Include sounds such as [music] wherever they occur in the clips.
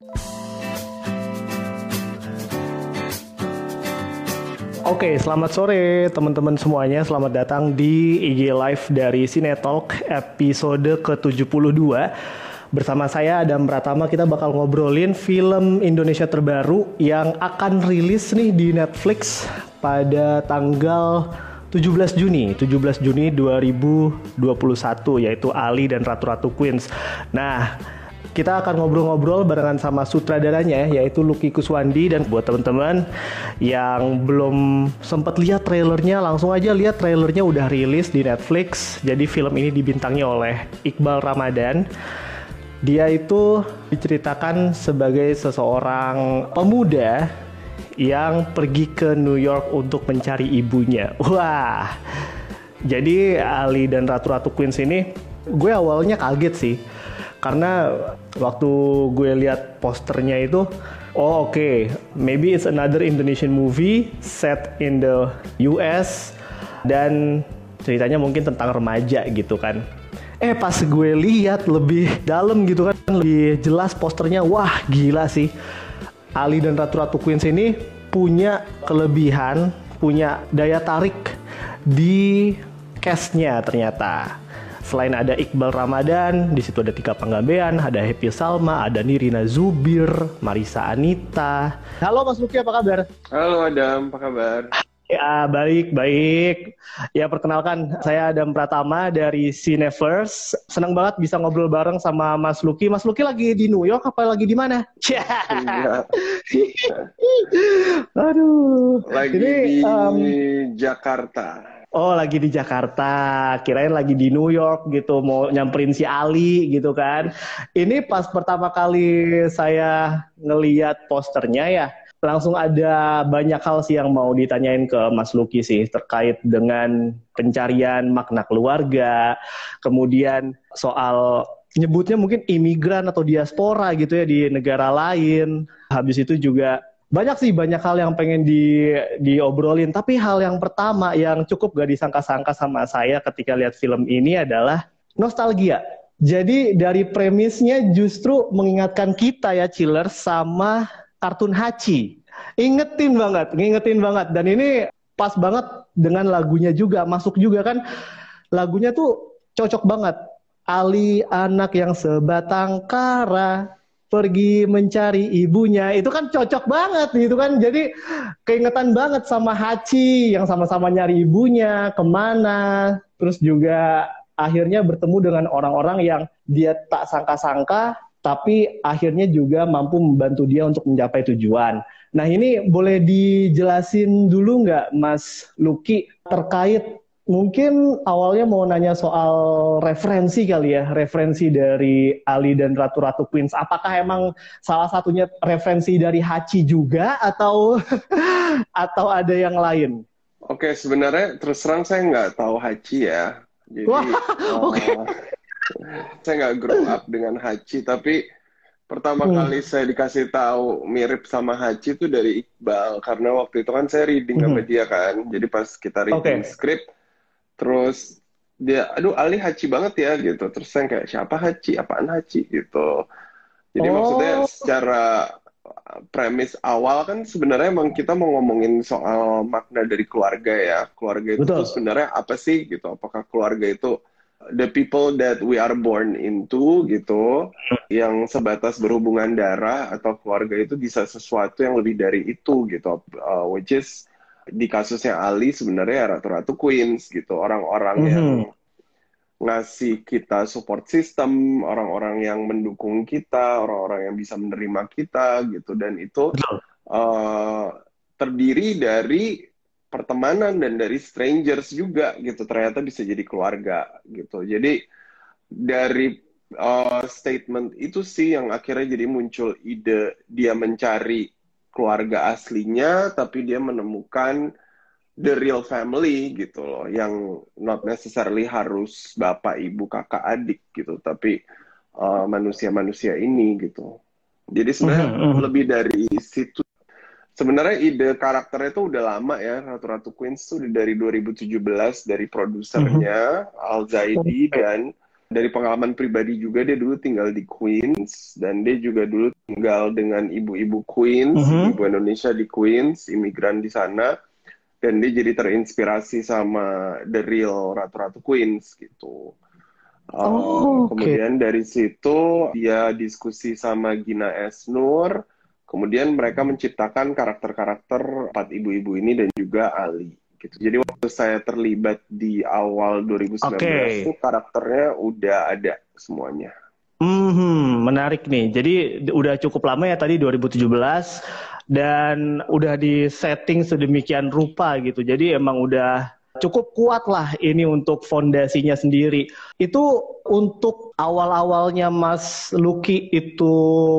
Oke, selamat sore teman-teman semuanya. Selamat datang di IG Live dari Cinetalk episode ke-72. Bersama saya Adam Pratama kita bakal ngobrolin film Indonesia terbaru yang akan rilis nih di Netflix pada tanggal 17 Juni, 17 Juni 2021 yaitu Ali dan Ratu-Ratu Queens. Nah, kita akan ngobrol-ngobrol barengan sama sutradaranya yaitu Lucky Kuswandi dan buat teman-teman yang belum sempat lihat trailernya langsung aja lihat trailernya udah rilis di Netflix. Jadi film ini dibintangi oleh Iqbal Ramadan. Dia itu diceritakan sebagai seseorang pemuda yang pergi ke New York untuk mencari ibunya. [laughs] Wah. Jadi Ali dan Ratu-Ratu Queens ini gue awalnya kaget sih karena waktu gue lihat posternya itu oh oke okay, maybe it's another Indonesian movie set in the US dan ceritanya mungkin tentang remaja gitu kan. Eh pas gue lihat lebih dalam gitu kan lebih jelas posternya wah gila sih. Ali dan Ratu-Ratu Queens ini punya kelebihan punya daya tarik di castnya ternyata Selain ada Iqbal Ramadan, di situ ada Tika Panggabean, ada Happy Salma, ada Nirina Zubir, Marisa Anita. Halo Mas Luki, apa kabar? Halo Adam, apa kabar? Ya, baik, baik. Ya, perkenalkan, saya Adam Pratama dari Cineverse. Senang banget bisa ngobrol bareng sama Mas Luki. Mas Luki lagi di New York apa lagi di mana? [laughs] Iya. Aduh. Lagi Ini, di um, Jakarta. Oh lagi di Jakarta, kirain lagi di New York gitu, mau nyamperin si Ali gitu kan. Ini pas pertama kali saya ngeliat posternya ya, langsung ada banyak hal sih yang mau ditanyain ke Mas Luki sih terkait dengan pencarian makna keluarga, kemudian soal nyebutnya mungkin imigran atau diaspora gitu ya di negara lain. Habis itu juga banyak sih banyak hal yang pengen di diobrolin. Tapi hal yang pertama yang cukup gak disangka-sangka sama saya ketika lihat film ini adalah nostalgia. Jadi dari premisnya justru mengingatkan kita ya chiller sama kartun Hachi. Ingetin banget ngingetin banget. Dan ini pas banget dengan lagunya juga masuk juga kan. Lagunya tuh cocok banget. Ali anak yang sebatang kara pergi mencari ibunya itu kan cocok banget gitu kan jadi keingetan banget sama Hachi yang sama-sama nyari ibunya ke mana terus juga akhirnya bertemu dengan orang-orang yang dia tak sangka-sangka tapi akhirnya juga mampu membantu dia untuk mencapai tujuan. Nah ini boleh dijelasin dulu nggak Mas Luki terkait Mungkin awalnya mau nanya soal referensi kali ya, referensi dari Ali dan Ratu-Ratu Queens. Apakah emang salah satunya referensi dari Hachi juga atau [laughs] atau ada yang lain? Oke, sebenarnya terus terang saya nggak tahu Hachi ya. Jadi Wah, [laughs] uh, okay. saya nggak grow up dengan Hachi, tapi pertama hmm. kali saya dikasih tahu mirip sama Hachi itu dari Iqbal karena waktu itu kan saya reading hmm. sama dia kan. Jadi pas kita reading okay. script terus dia aduh Ali Haji banget ya gitu. Terus saya kayak siapa Haji apaan Haji gitu. Jadi oh. maksudnya secara premis awal kan sebenarnya emang kita mau ngomongin soal makna dari keluarga ya. Keluarga itu tuh sebenarnya apa sih gitu? Apakah keluarga itu the people that we are born into gitu? Yang sebatas berhubungan darah atau keluarga itu bisa sesuatu yang lebih dari itu gitu. Uh, which is di kasusnya Ali sebenarnya ratu-ratu Queens gitu. Orang-orang mm -hmm. yang ngasih kita support system orang-orang yang mendukung kita orang-orang yang bisa menerima kita gitu. Dan itu uh, terdiri dari pertemanan dan dari strangers juga gitu. Ternyata bisa jadi keluarga gitu. Jadi dari uh, statement itu sih yang akhirnya jadi muncul ide dia mencari keluarga aslinya tapi dia menemukan the real family gitu loh yang not necessarily harus bapak ibu kakak adik gitu tapi uh, manusia-manusia uh, ini gitu jadi sebenarnya mm -hmm. lebih dari situ sebenarnya ide karakternya itu udah lama ya Ratu Ratu Queens tuh dari 2017 dari produsernya mm -hmm. Al Zaidi dan dari pengalaman pribadi juga dia dulu tinggal di Queens dan dia juga dulu tinggal dengan ibu-ibu Queens, mm -hmm. ibu Indonesia di Queens, imigran di sana. Dan dia jadi terinspirasi sama The Real Ratu-Ratu Queens gitu. Uh, oh, kemudian dari situ dia diskusi sama Gina Esnur, kemudian mereka menciptakan karakter-karakter empat ibu-ibu ini dan juga Ali gitu. Jadi waktu saya terlibat di awal 2019 okay. itu karakternya udah ada semuanya. Hmm, menarik nih. Jadi udah cukup lama ya tadi 2017 dan udah di setting sedemikian rupa gitu. Jadi emang udah cukup kuat lah ini untuk fondasinya sendiri. Itu untuk awal-awalnya Mas Lucky itu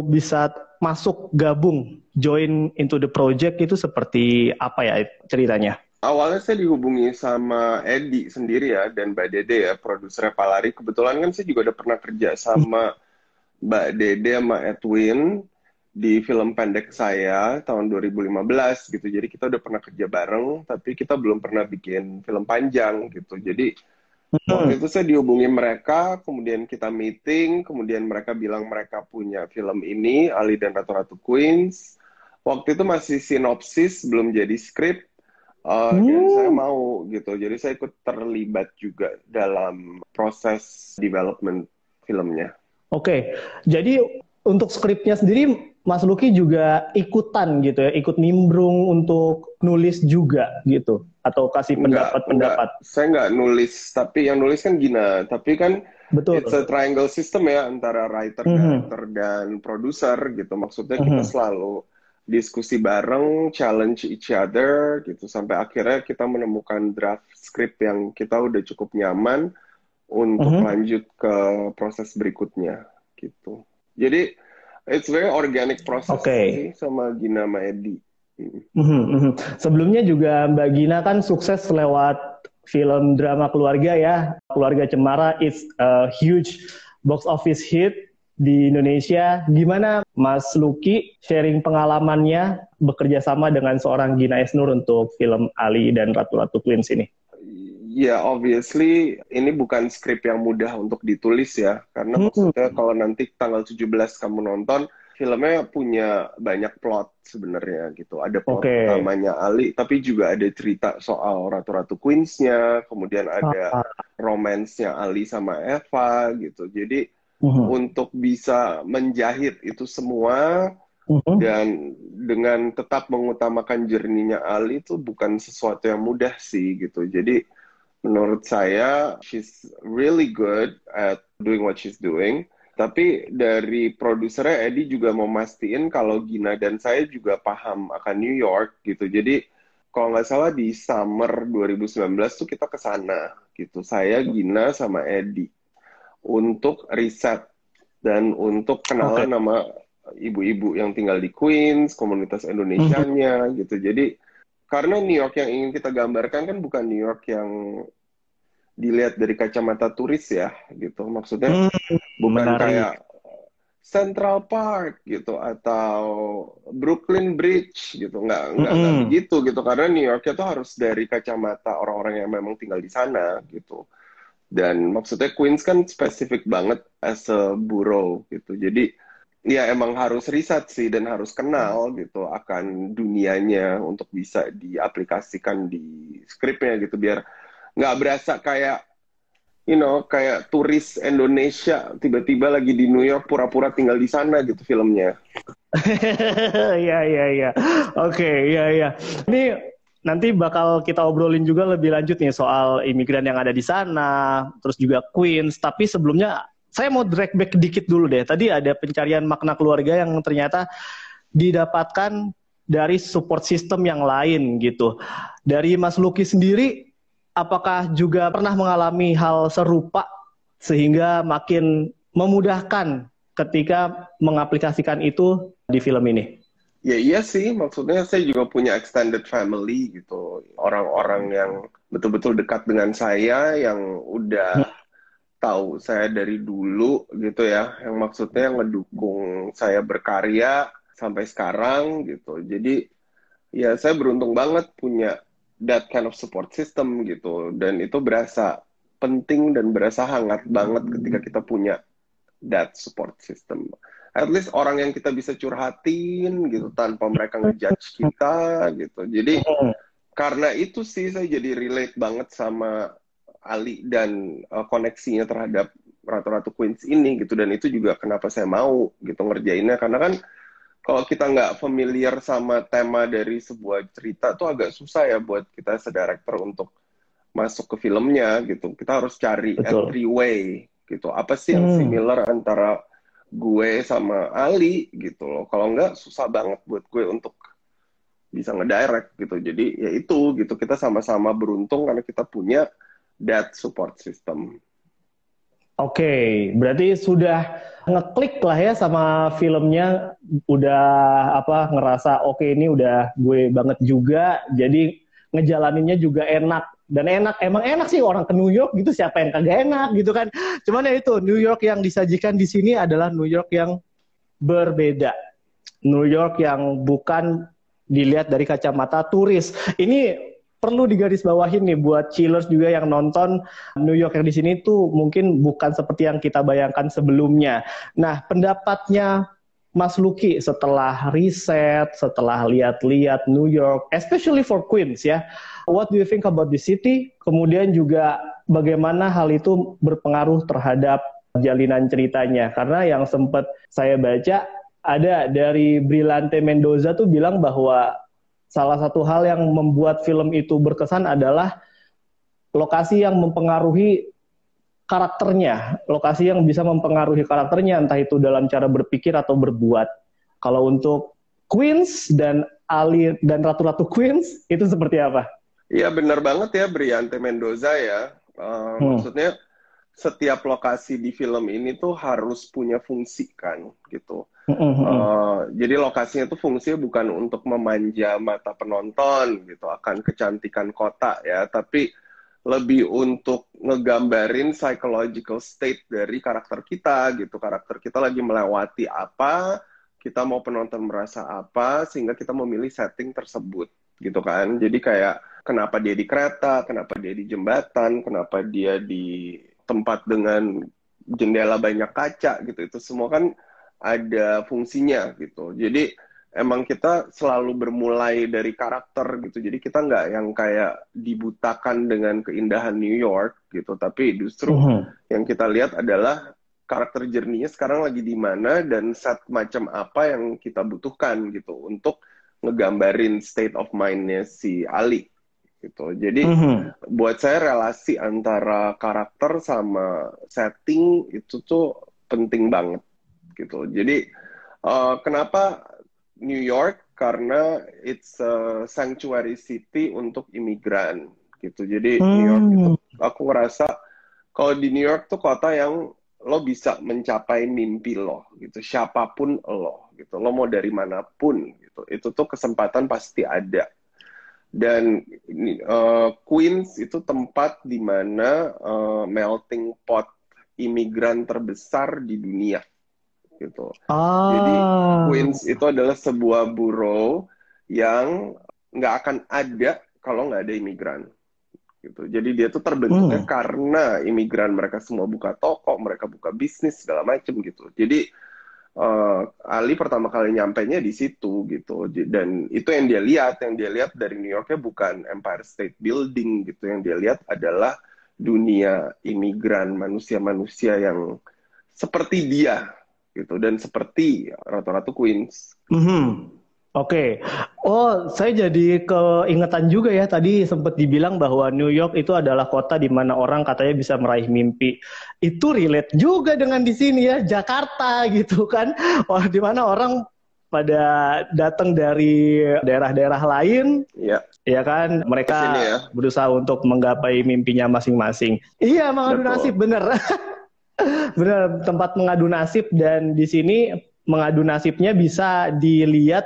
bisa masuk gabung join into the project itu seperti apa ya ceritanya? Awalnya saya dihubungi sama Edi sendiri ya dan Mbak Dede ya produsernya Palari. Kebetulan kan saya juga udah pernah kerja sama Mbak Dede sama Edwin di film pendek saya tahun 2015 gitu. Jadi kita udah pernah kerja bareng, tapi kita belum pernah bikin film panjang gitu. Jadi hmm. waktu itu saya dihubungi mereka, kemudian kita meeting, kemudian mereka bilang mereka punya film ini, Ali dan Ratu-Ratu Queens. Waktu itu masih sinopsis, belum jadi skrip Uh, hmm. Saya mau gitu, jadi saya ikut terlibat juga dalam proses development filmnya. Oke, okay. jadi untuk skripnya sendiri Mas Luki juga ikutan gitu ya, ikut nimbrung untuk nulis juga gitu, atau kasih pendapat-pendapat? Saya nggak nulis, tapi yang nulis kan Gina, tapi kan Betul. It's a triangle system ya antara writer, mm -hmm. director dan produser gitu. Maksudnya mm -hmm. kita selalu diskusi bareng, challenge each other gitu sampai akhirnya kita menemukan draft script yang kita udah cukup nyaman untuk mhm. -huh. lanjut ke proses berikutnya gitu. Jadi it's very organic process okay. sama Gina sama Edi. -huh. Sebelumnya juga Mbak Gina kan sukses lewat film drama keluarga ya, Keluarga Cemara it's a huge box office hit di Indonesia. Gimana Mas Luki sharing pengalamannya bekerja sama dengan seorang Gina Esnur untuk film Ali dan Ratu-Ratu Queens ini? Ya, yeah, obviously ini bukan skrip yang mudah untuk ditulis ya. Karena hmm. maksudnya kalau nanti tanggal 17 kamu nonton, filmnya punya banyak plot sebenarnya gitu. Ada plot okay. utamanya Ali, tapi juga ada cerita soal Ratu-Ratu Queens-nya, kemudian ada ah. romance-nya Ali sama Eva gitu. Jadi uh-huh. untuk bisa menjahit itu semua uh-huh. dan dengan tetap mengutamakan jerninya Ali itu bukan sesuatu yang mudah sih gitu. Jadi menurut saya she's really good at doing what she's doing. Tapi dari produsernya Eddie juga memastikan kalau Gina dan saya juga paham akan New York gitu. Jadi kalau nggak salah di summer 2019 tuh kita ke sana gitu. Saya, Gina, sama Eddie untuk riset dan untuk kenalan okay. nama ibu-ibu yang tinggal di Queens, komunitas Indonesianya mm-hmm. gitu. Jadi karena New York yang ingin kita gambarkan kan bukan New York yang dilihat dari kacamata turis ya gitu. Maksudnya mm, bukan menarik. kayak Central Park gitu atau Brooklyn Bridge gitu nggak nggak mm -hmm. begitu gitu karena New York itu harus dari kacamata orang-orang yang memang tinggal di sana gitu dan maksudnya Queens kan spesifik banget as a borough gitu. Jadi ya emang harus riset sih dan harus kenal gitu akan dunianya untuk bisa diaplikasikan di skripnya gitu biar nggak berasa kayak you know kayak turis Indonesia tiba-tiba lagi di New York pura-pura tinggal di sana gitu filmnya. [laughs] Iya iya iya. Oke, iya iya. Ini nanti bakal kita obrolin juga lebih lanjut nih soal imigran yang ada di sana, terus juga Queens. Tapi sebelumnya saya mau drag back dikit dulu deh. Tadi ada pencarian makna keluarga yang ternyata didapatkan dari support system yang lain gitu. Dari Mas Luki sendiri, apakah juga pernah mengalami hal serupa sehingga makin memudahkan ketika mengaplikasikan itu di film ini? Ya iya sih, maksudnya saya juga punya extended family gitu. Orang-orang yang betul-betul dekat dengan saya yang udah tahu saya dari dulu gitu ya. Yang maksudnya yang ngedukung saya berkarya sampai sekarang gitu. Jadi ya saya beruntung banget punya that kind of support system gitu. Dan itu berasa penting dan berasa hangat banget ketika kita punya that support system. At least orang yang kita bisa curhatin gitu tanpa mereka ngejudge kita gitu. Jadi karena itu sih saya jadi relate banget sama Ali dan uh, koneksinya terhadap Ratu-Ratu Queens ini gitu dan itu juga kenapa saya mau gitu ngerjainnya karena kan kalau kita nggak familiar sama tema dari sebuah cerita tuh agak susah ya buat kita sedirector untuk masuk ke filmnya gitu. Kita harus cari Betul. every way gitu. Apa sih yang hmm. similar antara gue sama Ali gitu loh. Kalau nggak susah banget buat gue untuk bisa ngedirect gitu. Jadi ya itu gitu kita sama-sama beruntung karena kita punya that support system. Oke, okay, berarti sudah ngeklik lah ya sama filmnya, udah apa ngerasa oke okay, ini udah gue banget juga, jadi ngejalaninnya juga enak dan enak emang enak sih orang ke New York gitu siapa yang kagak enak gitu kan cuman ya itu New York yang disajikan di sini adalah New York yang berbeda New York yang bukan dilihat dari kacamata turis ini perlu digarisbawahin nih buat chillers juga yang nonton New York yang di sini tuh mungkin bukan seperti yang kita bayangkan sebelumnya. Nah, pendapatnya Mas Luki setelah riset, setelah lihat-lihat New York, especially for Queens ya. What do you think about the city? Kemudian juga bagaimana hal itu berpengaruh terhadap jalinan ceritanya. Karena yang sempat saya baca ada dari Brillante Mendoza tuh bilang bahwa salah satu hal yang membuat film itu berkesan adalah lokasi yang mempengaruhi karakternya, lokasi yang bisa mempengaruhi karakternya, entah itu dalam cara berpikir atau berbuat. Kalau untuk Queens dan Ali dan Ratu-Ratu Queens itu seperti apa? Iya benar banget ya Briante Mendoza ya. Uh, hmm. Maksudnya setiap lokasi di film ini tuh harus punya fungsi kan gitu. Uh, jadi lokasinya tuh fungsinya bukan untuk memanja mata penonton gitu akan kecantikan kota ya, tapi lebih untuk ngegambarin psychological state dari karakter kita gitu. Karakter kita lagi melewati apa, kita mau penonton merasa apa sehingga kita memilih setting tersebut gitu kan. Jadi kayak kenapa dia di kereta, kenapa dia di jembatan, kenapa dia di tempat dengan jendela banyak kaca gitu. Itu semua kan ada fungsinya gitu. Jadi emang kita selalu bermulai dari karakter gitu. Jadi kita nggak yang kayak dibutakan dengan keindahan New York gitu. Tapi justru uh -huh. yang kita lihat adalah karakter jerninya sekarang lagi di mana dan set macam apa yang kita butuhkan gitu untuk ngegambarin state of mindnya si Ali gitu. Jadi uh -huh. buat saya relasi antara karakter sama setting itu tuh penting banget gitu. Jadi uh, kenapa New York? Karena it's a sanctuary city untuk imigran gitu. Jadi hmm. New York itu aku ngerasa kalau di New York tuh kota yang lo bisa mencapai mimpi lo gitu. Siapa pun lo gitu. Lo mau dari mana pun gitu. Itu tuh kesempatan pasti ada. Dan uh, Queens itu tempat di mana uh, melting pot imigran terbesar di dunia gitu. Ah. Jadi Queens itu adalah sebuah bureau yang nggak akan ada kalau nggak ada imigran gitu. Jadi dia tuh terbentuknya hmm. karena imigran mereka semua buka toko, mereka buka bisnis segala macem gitu. Jadi uh, Ali pertama kali nyampe nya di situ gitu. Dan itu yang dia lihat, yang dia lihat dari New Yorknya bukan Empire State Building gitu. Yang dia lihat adalah dunia imigran, manusia-manusia yang seperti dia gitu dan seperti Ratu-Ratu Queens. Mm -hmm. Oke, okay. oh saya jadi keingetan juga ya tadi sempat dibilang bahwa New York itu adalah kota di mana orang katanya bisa meraih mimpi. Itu relate juga dengan di sini ya Jakarta gitu kan, wah di mana orang pada datang dari daerah-daerah lain, ya, ya kan mereka ya. berusaha untuk menggapai mimpinya masing-masing. Iya, mengadu nasib bener. [laughs] Benar, tempat mengadu nasib dan di sini mengadu nasibnya bisa dilihat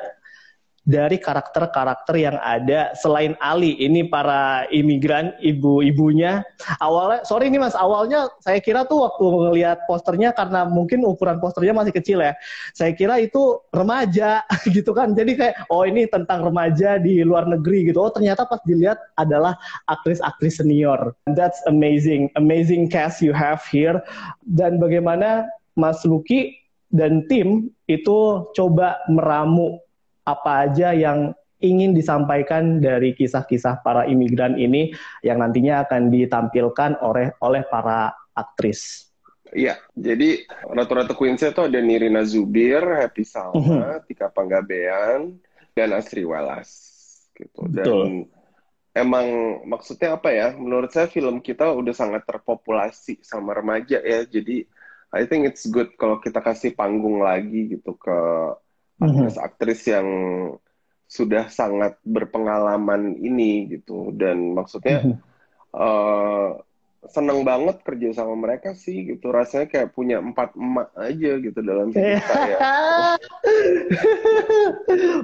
dari karakter-karakter yang ada selain Ali. Ini para imigran, ibu-ibunya. Awalnya, sorry nih mas, awalnya saya kira tuh waktu ngelihat posternya karena mungkin ukuran posternya masih kecil ya. Saya kira itu remaja [laughs] gitu kan. Jadi kayak, oh ini tentang remaja di luar negeri gitu. Oh ternyata pas dilihat adalah aktris-aktris senior. That's amazing, amazing cast you have here. Dan bagaimana Mas Luki dan tim itu coba meramu apa aja yang ingin disampaikan dari kisah-kisah para imigran ini yang nantinya akan ditampilkan oleh oleh para aktris. Iya, jadi Ratu-Ratu Queens itu ada Nirina Zubir, Happy Salma, mhm. -huh. Tika Panggabean, dan Asri Walas. Gitu. Dan Betul. emang maksudnya apa ya? Menurut saya film kita udah sangat terpopulasi sama remaja ya. Jadi I think it's good kalau kita kasih panggung lagi gitu ke Mhm. aktris-aktris yang sudah sangat berpengalaman ini gitu dan maksudnya uh, seneng banget kerja sama mereka sih gitu rasanya kayak punya empat emak aja gitu dalam hidup saya. [laughs]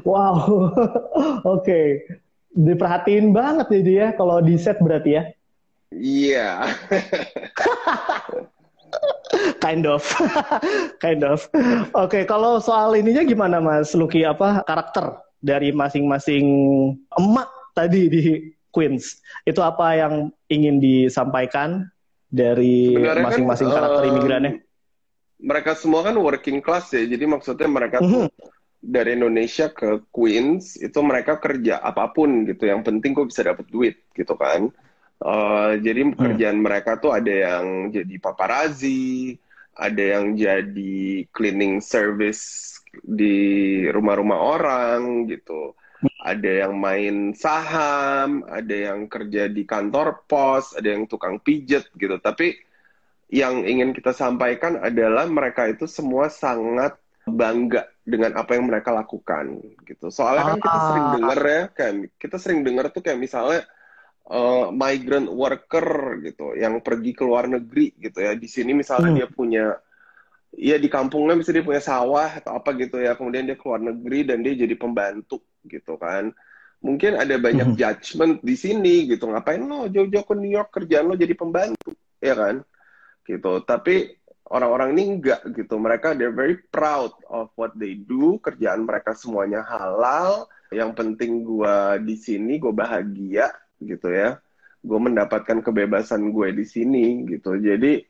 wow, [laughs] oke, okay. diperhatiin banget jadi ya kalau di set berarti ya. Iya. Yeah. [laughs] kind of, [laughs] kind of. Oke, okay, kalau soal ininya gimana Mas Luki? Apa karakter dari masing-masing emak tadi di Queens? Itu apa yang ingin disampaikan dari kan, masing-masing kan, karakter imigrannya? mereka semua kan working class ya, jadi maksudnya mereka mm -hmm. dari Indonesia ke Queens itu mereka kerja apa pun gitu, yang penting kok bisa dapat duit gitu kan. Uh, jadi hmm. pekerjaan hmm. mereka tuh ada yang jadi paparazzi, ada yang jadi cleaning service di rumah-rumah orang gitu. Ada yang main saham, ada yang kerja di kantor pos, ada yang tukang pijet gitu. Tapi yang ingin kita sampaikan adalah mereka itu semua sangat bangga dengan apa yang mereka lakukan gitu. Soalnya kan kita sering ah. dengar ya, kayak kita sering dengar tuh kayak misalnya uh, migrant worker gitu yang pergi ke luar negeri gitu ya. Di sini misalnya hmm. dia punya ya di kampungnya misalnya dia punya sawah atau apa gitu ya. Kemudian dia ke luar negeri dan dia jadi pembantu gitu kan. Mungkin ada banyak hmm. judgement di sini gitu. Ngapain lo jauh-jauh ke New York kerjaan lo jadi pembantu ya kan? Gitu. Tapi orang-orang ini enggak gitu. Mereka they're very proud of what they do. Kerjaan mereka semuanya halal. Yang penting gua di sini gue bahagia gitu ya gue mendapatkan kebebasan gue di sini gitu jadi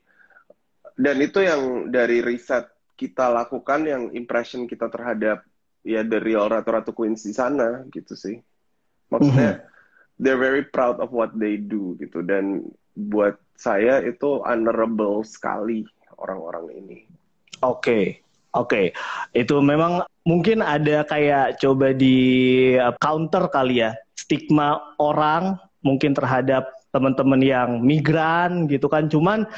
dan itu yang dari riset kita lakukan yang impression kita terhadap ya the real ratu-ratu queens di sana gitu sih maksudnya mm -hmm. they're very proud of what they do gitu dan buat saya itu honorable sekali orang-orang ini oke okay. Oke, okay. itu memang mungkin ada kayak coba di counter kali ya stigma orang mungkin terhadap teman-teman yang migran gitu kan. Cuman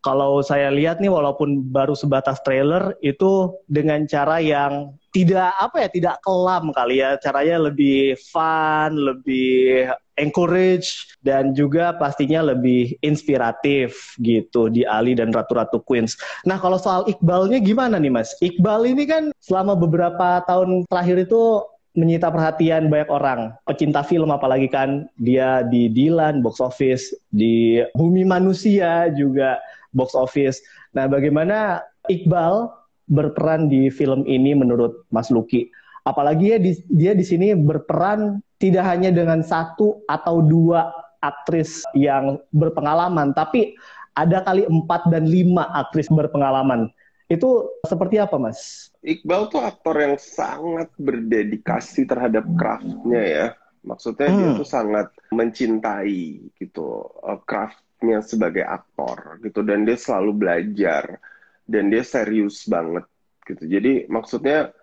kalau saya lihat nih walaupun baru sebatas trailer itu dengan cara yang tidak apa ya tidak kelam kali ya caranya lebih fun lebih encourage dan juga pastinya lebih inspiratif gitu di Ali dan Ratu-Ratu Queens. Nah kalau soal Iqbalnya gimana nih Mas? Iqbal ini kan selama beberapa tahun terakhir itu menyita perhatian banyak orang. Pecinta film apalagi kan dia di Dilan box office, di Bumi Manusia juga box office. Nah, bagaimana Iqbal berperan di film ini menurut Mas Luki? Apalagi ya di, dia di sini berperan tidak hanya dengan satu atau dua aktris yang berpengalaman, tapi ada kali empat dan lima aktris berpengalaman. Itu seperti apa, Mas? Iqbal tuh aktor yang sangat berdedikasi terhadap craftnya ya. Maksudnya hmm. dia tuh sangat mencintai gitu uh, craftnya sebagai aktor gitu dan dia selalu belajar dan dia serius banget gitu. Jadi maksudnya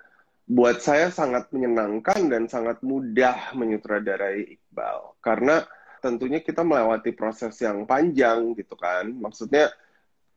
buat saya sangat menyenangkan dan sangat mudah menyutradarai Iqbal karena tentunya kita melewati proses yang panjang gitu kan. Maksudnya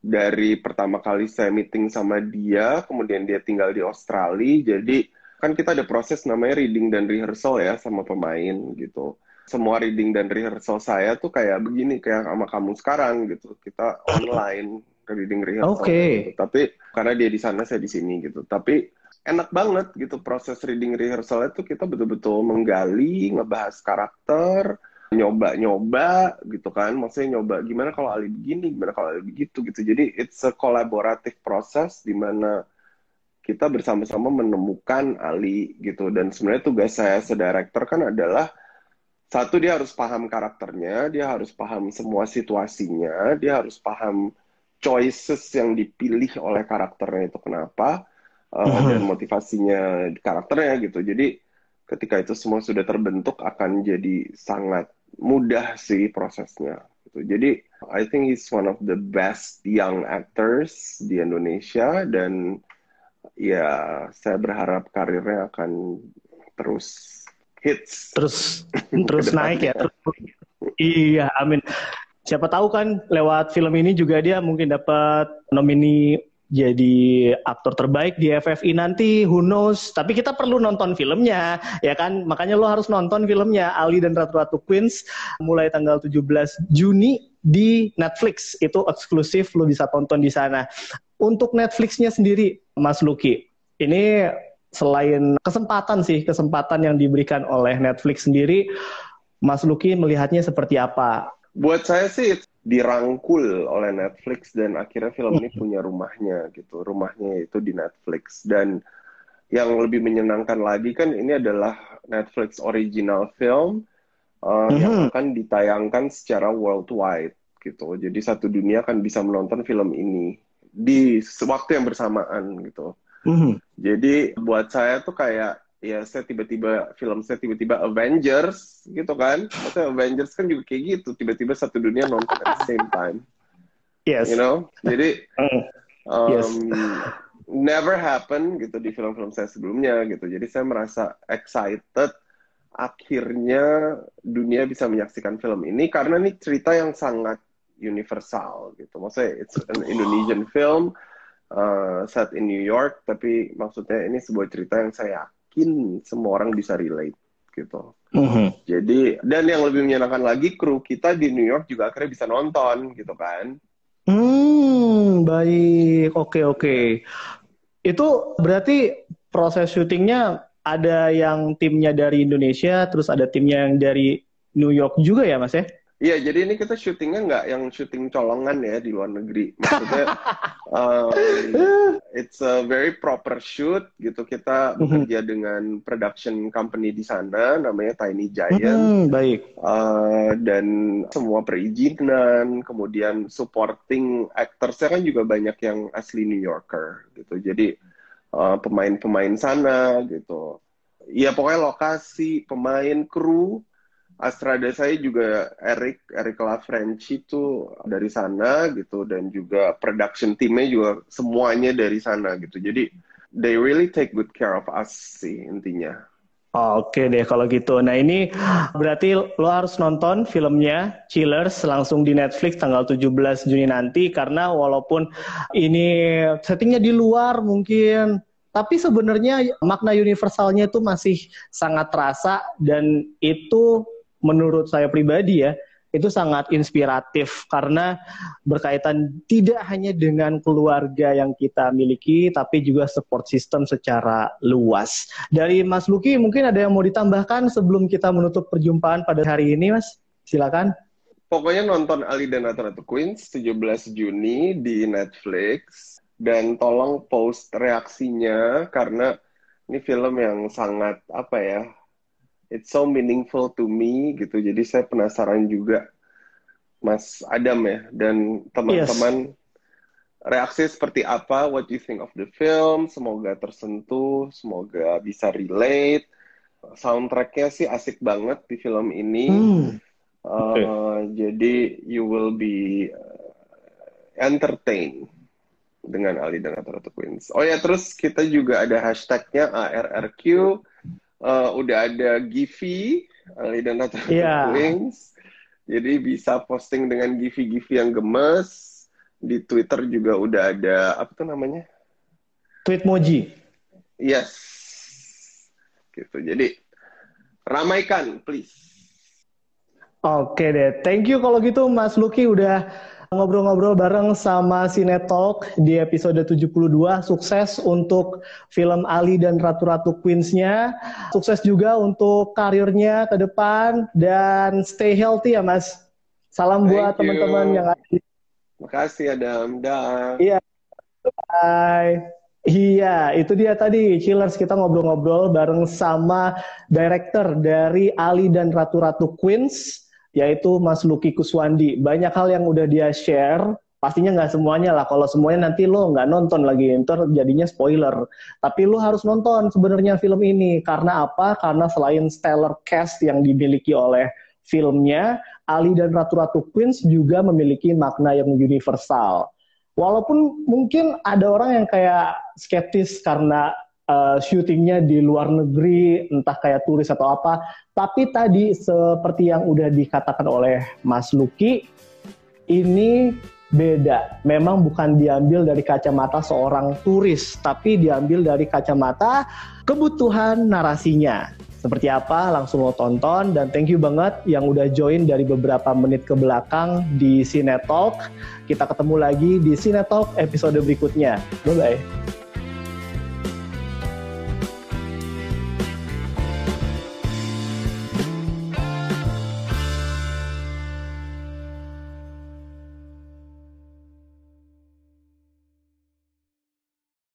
dari pertama kali saya meeting sama dia, kemudian dia tinggal di Australia, jadi kan kita ada proses namanya reading dan rehearsal ya sama pemain gitu. Semua reading dan rehearsal saya tuh kayak begini, kayak sama kamu sekarang gitu. Kita online reading rehearsal. Oke. Okay. Gitu. Tapi karena dia di sana, saya di sini gitu. Tapi enak banget gitu proses reading rehearsal itu kita betul-betul menggali, ngebahas karakter, nyoba-nyoba gitu kan. Maksudnya nyoba gimana kalau Ali begini, gimana kalau Ali begitu gitu. Jadi it's a collaborative process di mana kita bersama-sama menemukan Ali gitu. Dan sebenarnya tugas saya sedirektor kan adalah satu dia harus paham karakternya, dia harus paham semua situasinya, dia harus paham choices yang dipilih oleh karakternya itu kenapa uh, dan motivasinya karakternya gitu. Jadi ketika itu semua sudah terbentuk akan jadi sangat mudah sih prosesnya. Gitu. Jadi I think he's one of the best young actors di Indonesia dan ya saya berharap karirnya akan terus hits terus [laughs] terus naik ya. Terus, iya, amin. Siapa tahu kan lewat film ini juga dia mungkin dapat nomini jadi aktor terbaik di FFI nanti, who knows. Tapi kita perlu nonton filmnya, ya kan? Makanya lo harus nonton filmnya Ali dan Ratu Ratu Queens mulai tanggal 17 Juni di Netflix. Itu eksklusif, lo bisa tonton di sana. Untuk Netflixnya sendiri, Mas Luki, ini selain kesempatan sih, kesempatan yang diberikan oleh Netflix sendiri, Mas Luki melihatnya seperti apa? Buat saya sih dirangkul oleh Netflix dan akhirnya film ini punya rumahnya gitu. Rumahnya itu di Netflix dan yang lebih menyenangkan lagi kan ini adalah Netflix original film uh, mm-hmm. yang akan ditayangkan secara worldwide gitu. Jadi satu dunia akan bisa menonton film ini di waktu yang bersamaan gitu. Mm-hmm. Jadi buat saya tuh kayak ya saya tiba-tiba film saya tiba-tiba Avengers gitu kan. Maksudnya Avengers kan juga kayak gitu tiba-tiba satu dunia nonton at the same time. Yes. You know? Jadi [laughs] um, yes. never happen gitu di film-film saya sebelumnya gitu. Jadi saya merasa excited akhirnya dunia bisa menyaksikan film ini karena ini cerita yang sangat universal gitu. Maksudnya it's an Indonesian film uh, set in New York tapi maksudnya ini sebuah cerita yang saya yakin semua orang bisa relate gitu. Mm-hmm. Jadi dan yang lebih menyenangkan lagi kru kita di New York juga akhirnya bisa nonton gitu kan. Hmm, baik. Oke, oke. Itu berarti proses syutingnya ada yang timnya dari Indonesia, terus ada timnya yang dari New York juga ya, Mas ya? Iya, jadi ini kita syutingnya nggak yang syuting colongan ya di luar negeri. Maksudnya, [laughs] um, it's a very proper shoot gitu. Kita mhm. bekerja dengan production company di sana, namanya Tiny Giant. Hmm, baik. Uh, dan semua perizinan, kemudian supporting actorsnya kan juga banyak yang asli New Yorker gitu. Jadi uh, pemain-pemain sana gitu. Ya pokoknya lokasi, pemain, kru, Astrada saya juga Eric Eric LaFrench itu dari sana gitu dan juga production timnya juga semuanya dari sana gitu jadi they really take good care of us sih intinya. Oke deh kalau gitu. Nah ini berarti lo harus nonton filmnya Chillers langsung di Netflix tanggal 17 Juni nanti karena walaupun ini settingnya di luar mungkin tapi sebenarnya makna universalnya itu masih sangat terasa dan itu menurut saya pribadi ya itu sangat inspiratif karena berkaitan tidak hanya dengan keluarga yang kita miliki tapi juga support system secara luas. Dari Mas Luki mungkin ada yang mau ditambahkan sebelum kita menutup perjumpaan pada hari ini Mas? Silakan. Pokoknya nonton Ali dan Ratu Queens 17 Juni di Netflix dan tolong post reaksinya karena ini film yang sangat apa ya it's so meaningful to me gitu. Jadi saya penasaran juga Mas Adam ya dan teman-teman yes. reaksi seperti apa? What do you think of the film? Semoga tersentuh, semoga bisa relate. Soundtracknya sih asik banget di film ini. Hmm. Uh, okay. Jadi you will be uh, entertained dengan Ali dan Ratu Queens. Oh ya terus kita juga ada hashtagnya ARRQ uh, udah ada Givi, Ali dan Tata yeah. Wings. Jadi bisa posting dengan Givi-Givi yang gemes. Di Twitter juga udah ada apa tuh namanya? Tweetmoji. Yes. Gitu. Jadi ramaikan, please. Oke deh, thank you kalau gitu Mas Luki udah ngobrol-ngobrol bareng sama Cinetalk di episode 72. Sukses untuk film Ali dan Ratu-Ratu Queens-nya. Sukses juga untuk karirnya ke depan dan stay healthy ya Mas. Salam Thank buat teman-teman yang ada. Makasih Adam. Dah. Iya. Bye. Iya, itu dia tadi Chillers kita ngobrol-ngobrol bareng sama director dari Ali dan Ratu-Ratu Queens, yaitu Mas Lucky Kuswandi. Banyak hal yang udah dia share, pastinya nggak semuanya lah. Kalau semuanya nanti lo nggak nonton lagi, ntar jadinya spoiler. Tapi lo harus nonton sebenarnya film ini. Karena apa? Karena selain stellar cast yang dimiliki oleh filmnya, Ali dan Ratu-Ratu Queens juga memiliki makna yang universal walaupun mungkin ada orang yang kayak skeptis karena uh, syutingnya di luar negeri, entah kayak turis atau apa. Tapi tadi seperti yang udah dikatakan oleh Mas Luki, ini beda. Memang bukan diambil dari kacamata seorang turis, tapi diambil dari kacamata kebutuhan narasinya. Seperti apa langsung lo tonton dan thank you banget yang udah join dari beberapa menit ke belakang di Cinetalk. Kita ketemu lagi di Cinetalk episode berikutnya. Bye bye.